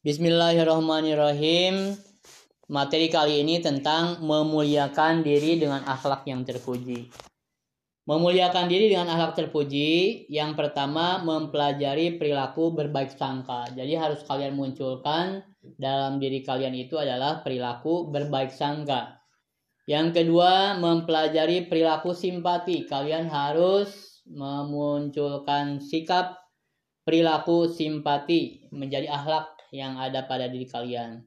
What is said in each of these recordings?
Bismillahirrahmanirrahim. Materi kali ini tentang memuliakan diri dengan akhlak yang terpuji. Memuliakan diri dengan akhlak terpuji, yang pertama mempelajari perilaku berbaik sangka. Jadi harus kalian munculkan dalam diri kalian itu adalah perilaku berbaik sangka. Yang kedua, mempelajari perilaku simpati. Kalian harus memunculkan sikap perilaku simpati menjadi akhlak yang ada pada diri kalian.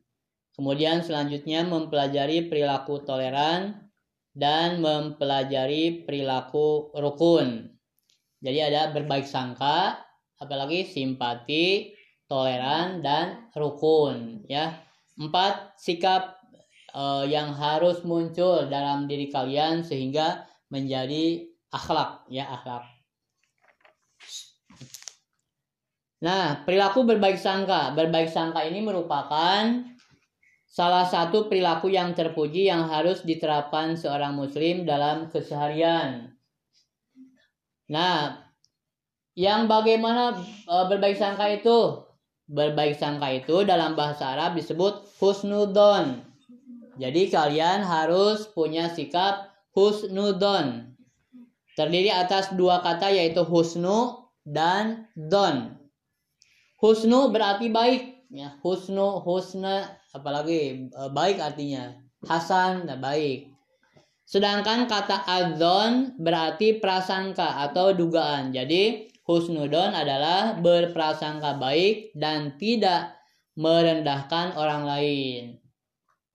Kemudian selanjutnya mempelajari perilaku toleran dan mempelajari perilaku rukun. Jadi ada berbaik sangka, apalagi simpati, toleran dan rukun ya. Empat sikap uh, yang harus muncul dalam diri kalian sehingga menjadi akhlak ya akhlak. Nah, perilaku berbaik sangka. Berbaik sangka ini merupakan salah satu perilaku yang terpuji yang harus diterapkan seorang muslim dalam keseharian. Nah, yang bagaimana e, berbaik sangka itu? Berbaik sangka itu dalam bahasa Arab disebut husnudon. Jadi kalian harus punya sikap husnudon. Terdiri atas dua kata yaitu husnu dan don. Husnu berarti baik, ya. Husnu, husna, apalagi e, baik artinya. Hasan, dan baik. Sedangkan kata adzon berarti prasangka atau dugaan. Jadi husnudon adalah berprasangka baik dan tidak merendahkan orang lain.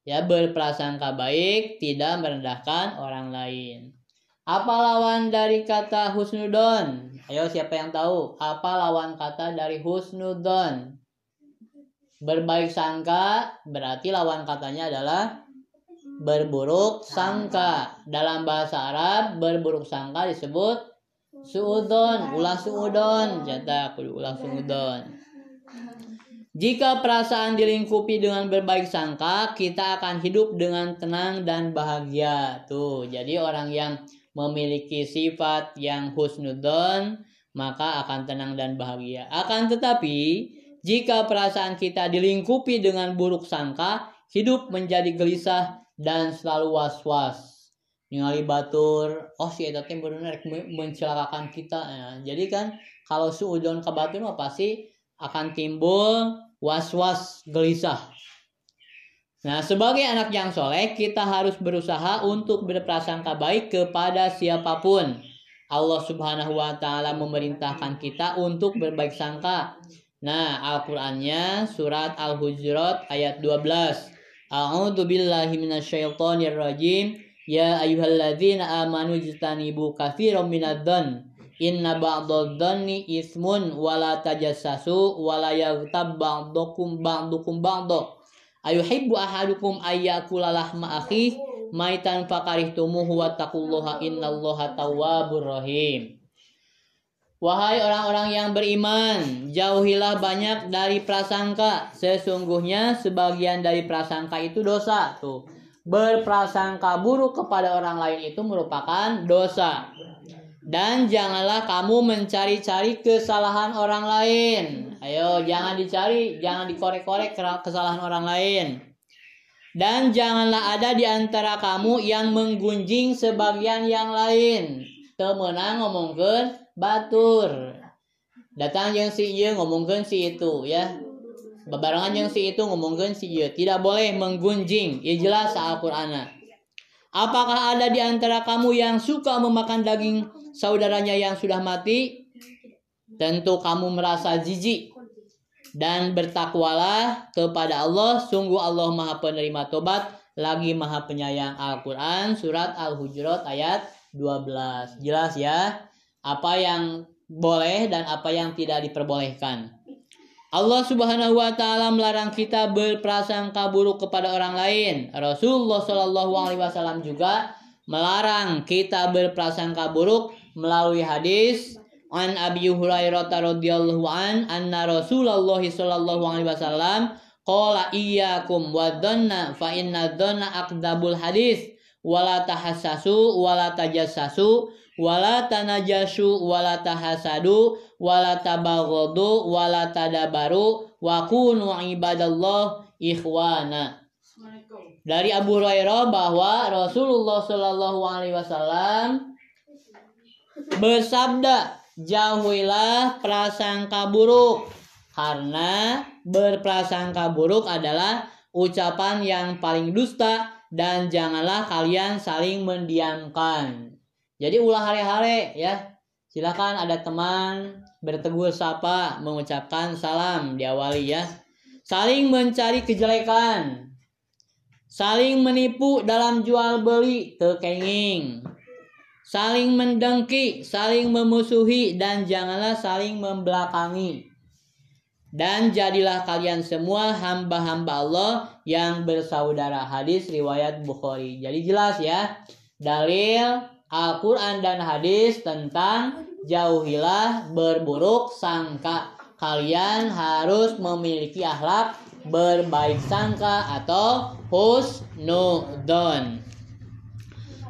Ya, berprasangka baik, tidak merendahkan orang lain. Apa lawan dari kata husnudon? Ayo siapa yang tahu? Apa lawan kata dari husnudon? Berbaik sangka berarti lawan katanya adalah berburuk sangka. Dalam bahasa Arab berburuk sangka disebut suudon, ulah suudon, jatah kudu ulah suudon. Jika perasaan dilingkupi dengan berbaik sangka, kita akan hidup dengan tenang dan bahagia. Tuh, jadi orang yang memiliki sifat yang husnudon, maka akan tenang dan bahagia. Akan tetapi, jika perasaan kita dilingkupi dengan buruk sangka, hidup menjadi gelisah dan selalu was-was. Ningali batur, oh si eta teh bener mencelakakan kita. Ya, jadi kan kalau suudon ke batur pasti akan timbul was-was gelisah. Nah, sebagai anak yang soleh, kita harus berusaha untuk berprasangka baik kepada siapa pun. Allah Subhanahu wa Ta'ala memerintahkan kita untuk berbaik sangka. Nah, Al-Qur'annya surat Al-Hujurat ayat 12. A'udzu billahi minasyaitonir rajim. Ya ayyuhalladzina amanu jtanibu katsiran minadh-dhann. Inna ba'dadh-dhanni ismun wala tajassasu wala yaghtab ba'dukum ba'dukum ba'dha ayuhibbu ahadukum ayyakula lahma akhi maitan fakarihtumuhu wattaqullaha innallaha tawwabur rahim Wahai orang-orang yang beriman, jauhilah banyak dari prasangka. Sesungguhnya sebagian dari prasangka itu dosa. Tuh, berprasangka buruk kepada orang lain itu merupakan dosa. Dan janganlah kamu mencari-cari kesalahan orang lain. Ayo, jangan dicari, jangan dikorek-korek kesalahan orang lain. Dan janganlah ada di antara kamu yang menggunjing sebagian yang lain. Temenang ngomongkan batur. Datang yang si iya ngomongkan si itu ya. Bebarengan yang si itu ngomongkan si iya. Tidak boleh menggunjing. Ya jelas Al-Qur'an. Apakah ada di antara kamu yang suka memakan daging saudaranya yang sudah mati? Tentu kamu merasa jijik dan bertakwalah kepada Allah. Sungguh Allah Maha Penerima Tobat lagi Maha Penyayang Al-Quran surat Al-Hujurat ayat 12. Jelas ya apa yang boleh dan apa yang tidak diperbolehkan. Allah Subhanahu wa taala melarang kita berprasangka buruk kepada orang lain. Rasulullah wasallam juga melarang kita berprasangka buruk melalui hadis an Abi Hurairah radhiyallahu an anna Rasulullah sallallahu alaihi wasallam qala iyyakum wa dhanna fa inna dhanna aqdabul hadis wala tahassasu wala tajassasu wala tanajasu wala tahasadu wala tabaghadu wala tadabaru wa kunu ibadallah ikhwana. Dari Abu Hurairah bahwa Rasulullah Shallallahu Alaihi Wasallam bersabda jauhilah prasangka buruk karena berprasangka buruk adalah ucapan yang paling dusta dan janganlah kalian saling mendiamkan jadi ulah hari-hari ya. Silakan ada teman bertegur sapa, mengucapkan salam diawali ya. Saling mencari kejelekan. Saling menipu dalam jual beli, tekenging. Saling mendengki, saling memusuhi dan janganlah saling membelakangi. Dan jadilah kalian semua hamba-hamba Allah yang bersaudara. Hadis riwayat Bukhari. Jadi jelas ya. Dalil Al-Quran dan hadis tentang jauhilah berburuk sangka. Kalian harus memiliki akhlak berbaik sangka atau husnudon.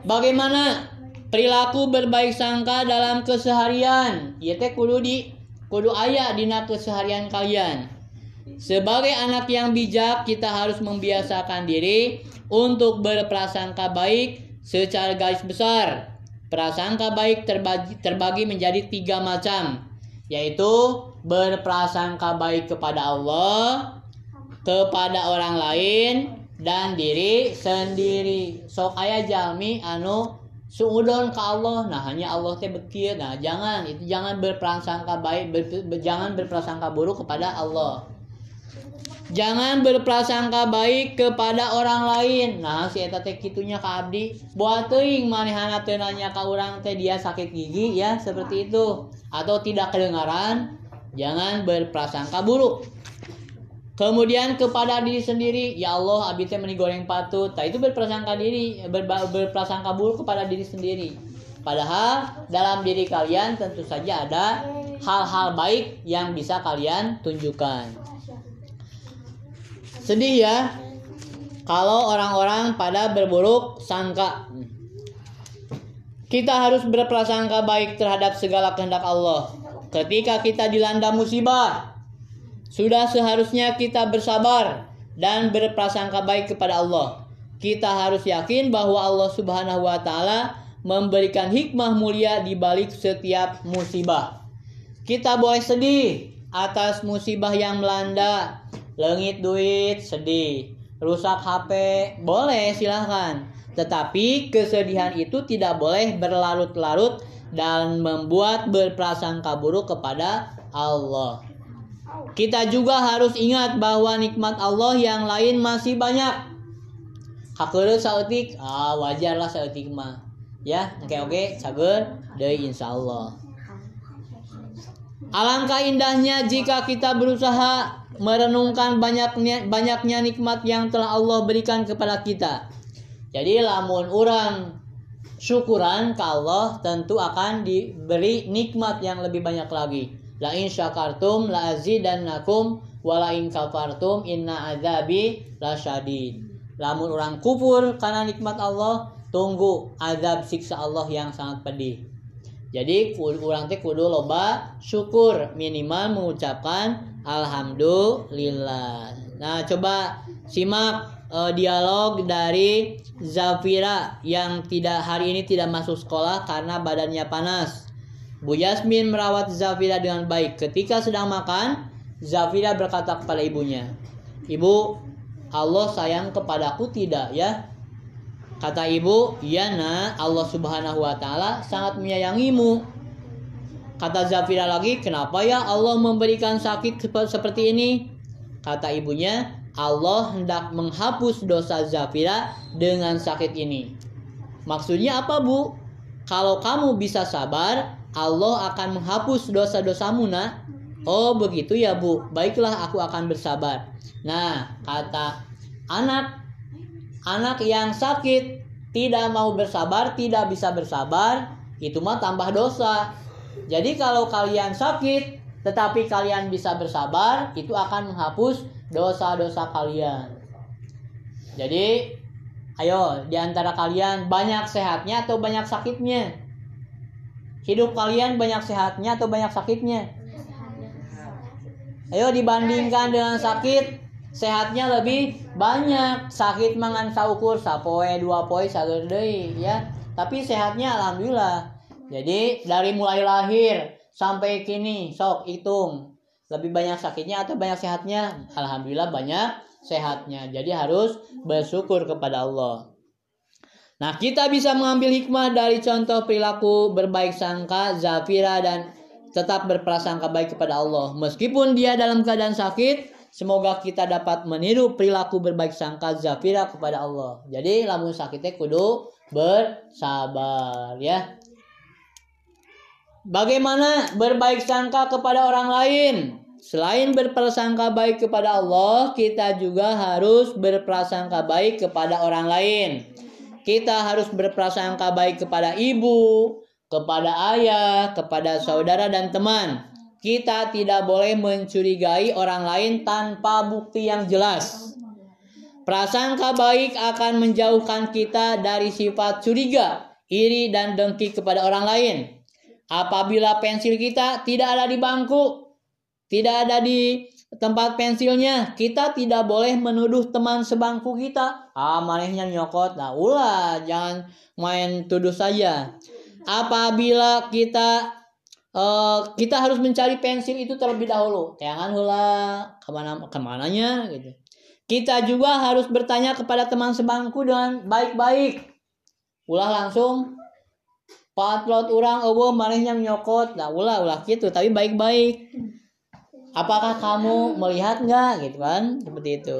Bagaimana perilaku berbaik sangka dalam keseharian? Ya teh kudu di kudu ayat dina keseharian kalian. Sebagai anak yang bijak, kita harus membiasakan diri untuk berprasangka baik Secara garis besar, prasangka baik terbagi, terbagi menjadi tiga macam, yaitu berprasangka baik kepada Allah, kepada orang lain, dan diri sendiri. Sok ayah jalmi anu suudon ke Allah nah hanya Allah teh bekir nah jangan itu jangan berprasangka baik ber, ber, jangan berprasangka buruk kepada Allah Jangan berprasangka baik kepada orang lain. Nah, si eta teh kitunya ka abdi, buat teuing manehana teu nanya ka urang teh dia sakit gigi ya, seperti itu. Atau tidak kedengaran, jangan berprasangka buruk. Kemudian kepada diri sendiri, ya Allah, teh meni goreng patut. Nah, itu berprasangka diri, ber, berprasangka buruk kepada diri sendiri. Padahal dalam diri kalian tentu saja ada hal-hal baik yang bisa kalian tunjukkan. Sedih ya kalau orang-orang pada berburuk sangka. Kita harus berprasangka baik terhadap segala kehendak Allah. Ketika kita dilanda musibah, sudah seharusnya kita bersabar dan berprasangka baik kepada Allah. Kita harus yakin bahwa Allah Subhanahu wa taala memberikan hikmah mulia di balik setiap musibah. Kita boleh sedih atas musibah yang melanda, Lengit duit sedih, rusak HP boleh silahkan. Tetapi kesedihan itu tidak boleh berlarut-larut dan membuat berprasangka buruk kepada Allah. Kita juga harus ingat bahwa nikmat Allah yang lain masih banyak. Hakere sautik, ah wajarlah sautik mah. Ya, oke oke, cager deh insya Allah. Alangkah indahnya jika kita berusaha merenungkan banyaknya banyaknya nikmat yang telah Allah berikan kepada kita. Jadi lamun orang syukuran ke Allah tentu akan diberi nikmat yang lebih banyak lagi. La in syakartum la azidannakum wa la in kafartum inna azabi lasyadid. Lamun orang kufur karena nikmat Allah, tunggu azab siksa Allah yang sangat pedih. Jadi orang teh kudu loba syukur minimal mengucapkan alhamdulillah. Nah, coba simak uh, dialog dari Zafira yang tidak hari ini tidak masuk sekolah karena badannya panas. Bu Yasmin merawat Zafira dengan baik. Ketika sedang makan, Zafira berkata kepada ibunya, "Ibu, Allah sayang kepadaku tidak ya?" Kata ibu, iya nak, Allah subhanahu wa ta'ala sangat menyayangimu. Kata Zafira lagi, kenapa ya Allah memberikan sakit seperti ini? Kata ibunya, Allah hendak menghapus dosa Zafira dengan sakit ini. Maksudnya apa bu? Kalau kamu bisa sabar, Allah akan menghapus dosa-dosamu nak. Oh begitu ya bu, baiklah aku akan bersabar. Nah kata anak anak yang sakit tidak mau bersabar, tidak bisa bersabar, itu mah tambah dosa. Jadi kalau kalian sakit tetapi kalian bisa bersabar, itu akan menghapus dosa-dosa kalian. Jadi Ayo, di antara kalian banyak sehatnya atau banyak sakitnya? Hidup kalian banyak sehatnya atau banyak sakitnya? Ayo dibandingkan dengan sakit, sehatnya lebih banyak. Sakit mangan saukur sapoe dua poe sagedei ya. Tapi sehatnya alhamdulillah. Jadi dari mulai lahir sampai kini sok hitung lebih banyak sakitnya atau banyak sehatnya? Alhamdulillah banyak sehatnya. Jadi harus bersyukur kepada Allah. Nah, kita bisa mengambil hikmah dari contoh perilaku berbaik sangka Zafira dan tetap berprasangka baik kepada Allah. Meskipun dia dalam keadaan sakit, semoga kita dapat meniru perilaku berbaik sangka Zafira kepada Allah. Jadi lamun sakitnya kudu bersabar ya. Bagaimana berbaik sangka kepada orang lain? Selain berprasangka baik kepada Allah, kita juga harus berprasangka baik kepada orang lain. Kita harus berprasangka baik kepada ibu, kepada ayah, kepada saudara dan teman. Kita tidak boleh mencurigai orang lain tanpa bukti yang jelas. Prasangka baik akan menjauhkan kita dari sifat curiga, iri dan dengki kepada orang lain. Apabila pensil kita tidak ada di bangku, tidak ada di tempat pensilnya, kita tidak boleh menuduh teman sebangku kita. Ah, manehnya nyokot. Nah, ulah, jangan main tuduh saja. Apabila kita uh, kita harus mencari pensil itu terlebih dahulu. Jangan hula ke mana ke mananya gitu. Kita juga harus bertanya kepada teman sebangku dengan baik-baik. Ulah langsung patlot orang eueuh manehnya nyokot. Nah, ulah ulah gitu, tapi baik-baik apakah kamu melihat nggak gitu kan seperti itu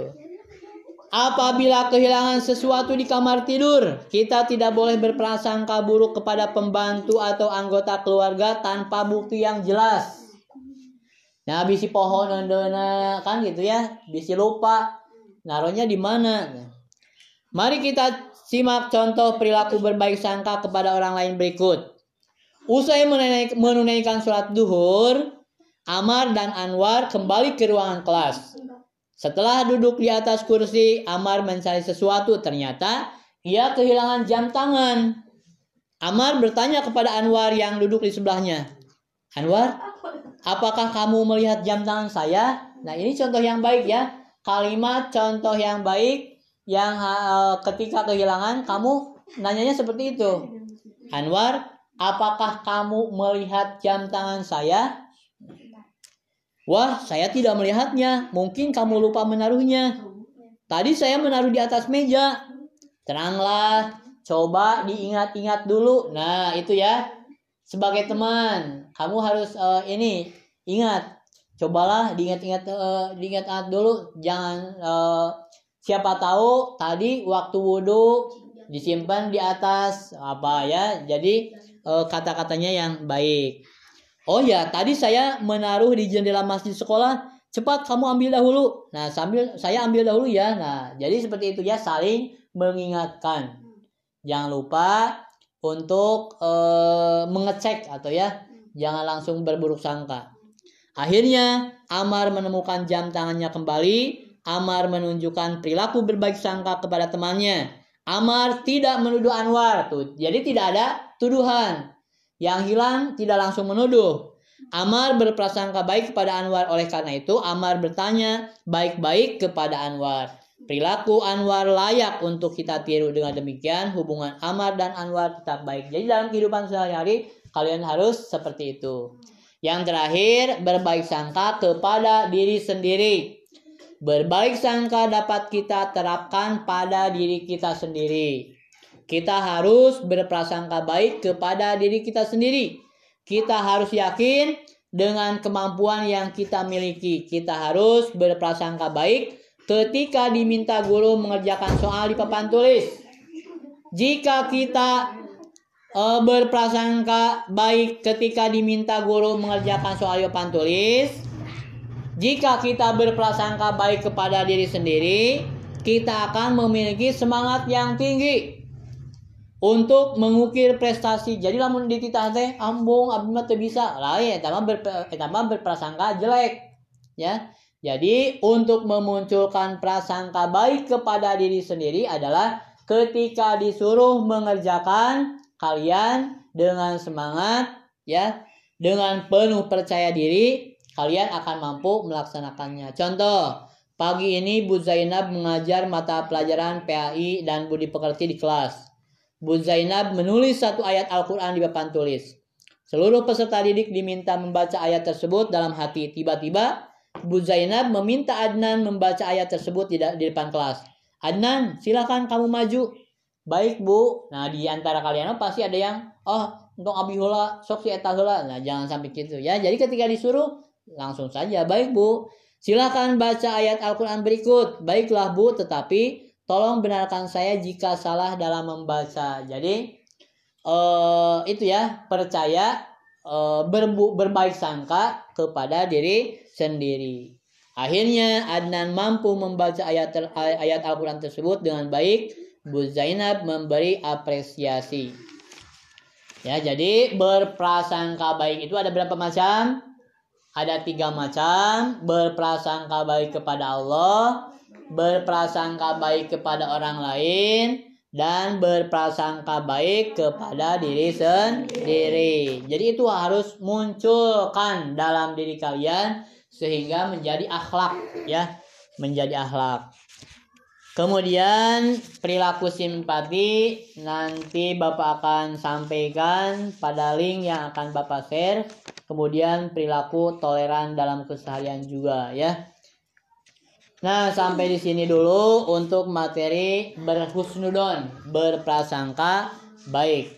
Apabila kehilangan sesuatu di kamar tidur, kita tidak boleh berprasangka buruk kepada pembantu atau anggota keluarga tanpa bukti yang jelas. Nah, bisi pohon nendena kan gitu ya, bisi lupa naruhnya di mana. Mari kita simak contoh perilaku berbaik sangka kepada orang lain berikut. Usai menunaikan sholat duhur, Amar dan Anwar kembali ke ruangan kelas. Setelah duduk di atas kursi, Amar mencari sesuatu. Ternyata ia kehilangan jam tangan. Amar bertanya kepada Anwar yang duduk di sebelahnya. Anwar, apakah kamu melihat jam tangan saya? Nah ini contoh yang baik ya. Kalimat contoh yang baik yang uh, ketika kehilangan kamu nanyanya seperti itu. Anwar, apakah kamu melihat jam tangan saya? Wah, saya tidak melihatnya. Mungkin kamu lupa menaruhnya. Tadi saya menaruh di atas meja. Teranglah, coba diingat-ingat dulu. Nah, itu ya. Sebagai teman, kamu harus uh, ini ingat. Cobalah diingat-ingat uh, diingat-ingat dulu. Jangan uh, siapa tahu tadi waktu wudhu disimpan di atas apa ya. Jadi uh, kata-katanya yang baik. Oh ya, tadi saya menaruh di jendela masjid sekolah. Cepat kamu ambil dahulu. Nah, sambil saya ambil dahulu ya. Nah, jadi seperti itu ya, saling mengingatkan. Jangan lupa untuk e, mengecek atau ya, jangan langsung berburuk sangka. Akhirnya, Amar menemukan jam tangannya kembali. Amar menunjukkan perilaku berbaik sangka kepada temannya. Amar tidak menuduh Anwar tuh. Jadi tidak ada tuduhan. Yang hilang tidak langsung menuduh. Amar berprasangka baik kepada Anwar. Oleh karena itu, Amar bertanya baik-baik kepada Anwar. Perilaku Anwar layak untuk kita tiru dengan demikian. Hubungan Amar dan Anwar tetap baik. Jadi dalam kehidupan sehari-hari, kalian harus seperti itu. Yang terakhir, berbaik sangka kepada diri sendiri. Berbaik sangka dapat kita terapkan pada diri kita sendiri. Kita harus berprasangka baik kepada diri kita sendiri. Kita harus yakin dengan kemampuan yang kita miliki. Kita harus berprasangka baik ketika diminta guru mengerjakan soal di papan tulis. Jika kita e, berprasangka baik ketika diminta guru mengerjakan soal di papan tulis, jika kita berprasangka baik kepada diri sendiri, kita akan memiliki semangat yang tinggi untuk mengukir prestasi. Jadi lamun dititah teh ambung abdi mah bisa. Lain eta mah ber, berprasangka jelek. Ya. Jadi untuk memunculkan prasangka baik kepada diri sendiri adalah ketika disuruh mengerjakan kalian dengan semangat ya, dengan penuh percaya diri, kalian akan mampu melaksanakannya. Contoh, pagi ini Bu Zainab mengajar mata pelajaran PAI dan Budi Pekerti di kelas. Bu Zainab menulis satu ayat Al-Quran di papan tulis. Seluruh peserta didik diminta membaca ayat tersebut dalam hati. Tiba-tiba Bu Zainab meminta Adnan membaca ayat tersebut di, depan kelas. Adnan, silakan kamu maju. Baik bu. Nah di antara kalian pasti ada yang, oh untuk abi hula, sok si eta hula. Nah jangan sampai gitu ya. Jadi ketika disuruh langsung saja. Baik bu. Silakan baca ayat Al-Quran berikut. Baiklah bu, tetapi tolong benarkan saya jika salah dalam membaca. Jadi uh, itu ya percaya uh, berbu berbaik sangka kepada diri sendiri. Akhirnya Adnan mampu membaca ayat ayat Al-Quran tersebut dengan baik. Bu Zainab memberi apresiasi. Ya, jadi berprasangka baik itu ada berapa macam? Ada tiga macam. Berprasangka baik kepada Allah, berprasangka baik kepada orang lain, dan berprasangka baik kepada diri sendiri. Jadi itu harus munculkan dalam diri kalian sehingga menjadi akhlak ya, menjadi akhlak. Kemudian perilaku simpati nanti Bapak akan sampaikan pada link yang akan Bapak share. Kemudian perilaku toleran dalam keseharian juga ya. Nah, sampai di sini dulu untuk materi berhusnudon, berprasangka baik.